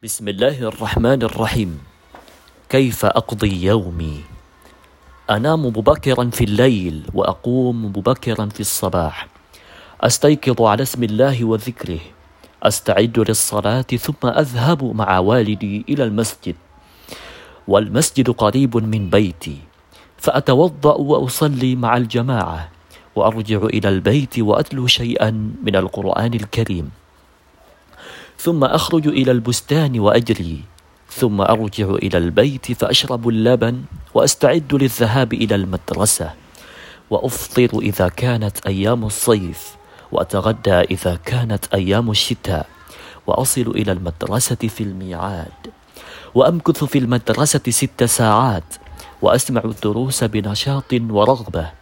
بسم الله الرحمن الرحيم كيف أقضي يومي؟ أنام مبكرا في الليل وأقوم مبكرا في الصباح. أستيقظ على اسم الله وذكره. أستعد للصلاة ثم أذهب مع والدي إلى المسجد. والمسجد قريب من بيتي. فأتوضأ وأصلي مع الجماعة. وأرجع إلى البيت وأتلو شيئا من القرآن الكريم. ثم أخرج إلى البستان وأجري. ثم أرجع إلى البيت فأشرب اللبن وأستعد للذهاب إلى المدرسة. وأفطر إذا كانت أيام الصيف وأتغدى إذا كانت أيام الشتاء. وأصل إلى المدرسة في الميعاد. وأمكث في المدرسة ست ساعات. وأسمع الدروس بنشاط ورغبة.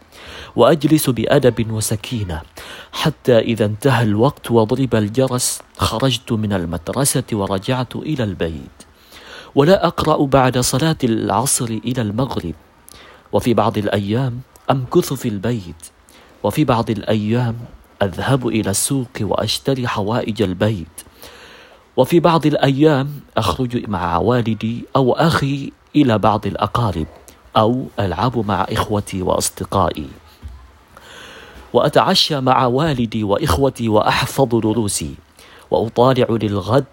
وأجلس بأدب وسكينة. حتى إذا انتهى الوقت وضرب الجرس خرجت من المدرسة ورجعت إلى البيت. ولا أقرأ بعد صلاة العصر إلى المغرب. وفي بعض الأيام أمكث في البيت. وفي بعض الأيام أذهب إلى السوق وأشتري حوائج البيت. وفي بعض الأيام أخرج مع والدي أو أخي إلى بعض الأقارب أو ألعب مع إخوتي وأصدقائي. وأتعشى مع والدي وإخوتي وأحفظ دروسي وأطالع للغد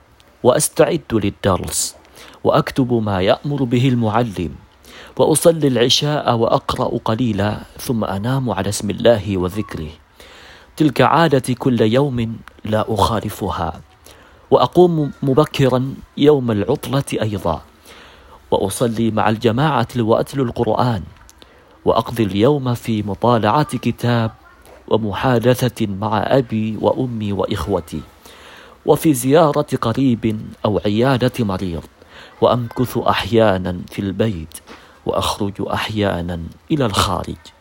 وأستعد للدرس وأكتب ما يأمر به المعلم وأصلي العشاء وأقرأ قليلا ثم أنام على اسم الله وذكره. تلك عادتي كل يوم لا أخالفها وأقوم مبكرا يوم العطلة أيضا وأصلي مع الجماعة وأتلو القرآن وأقضي اليوم في مطالعة كتاب ومحادثة مع أبي وأمي وإخوتي. وفي زيارة قريب أو عيادة مريض وأمكث أحيانا في البيت وأخرج أحيانا إلى الخارج.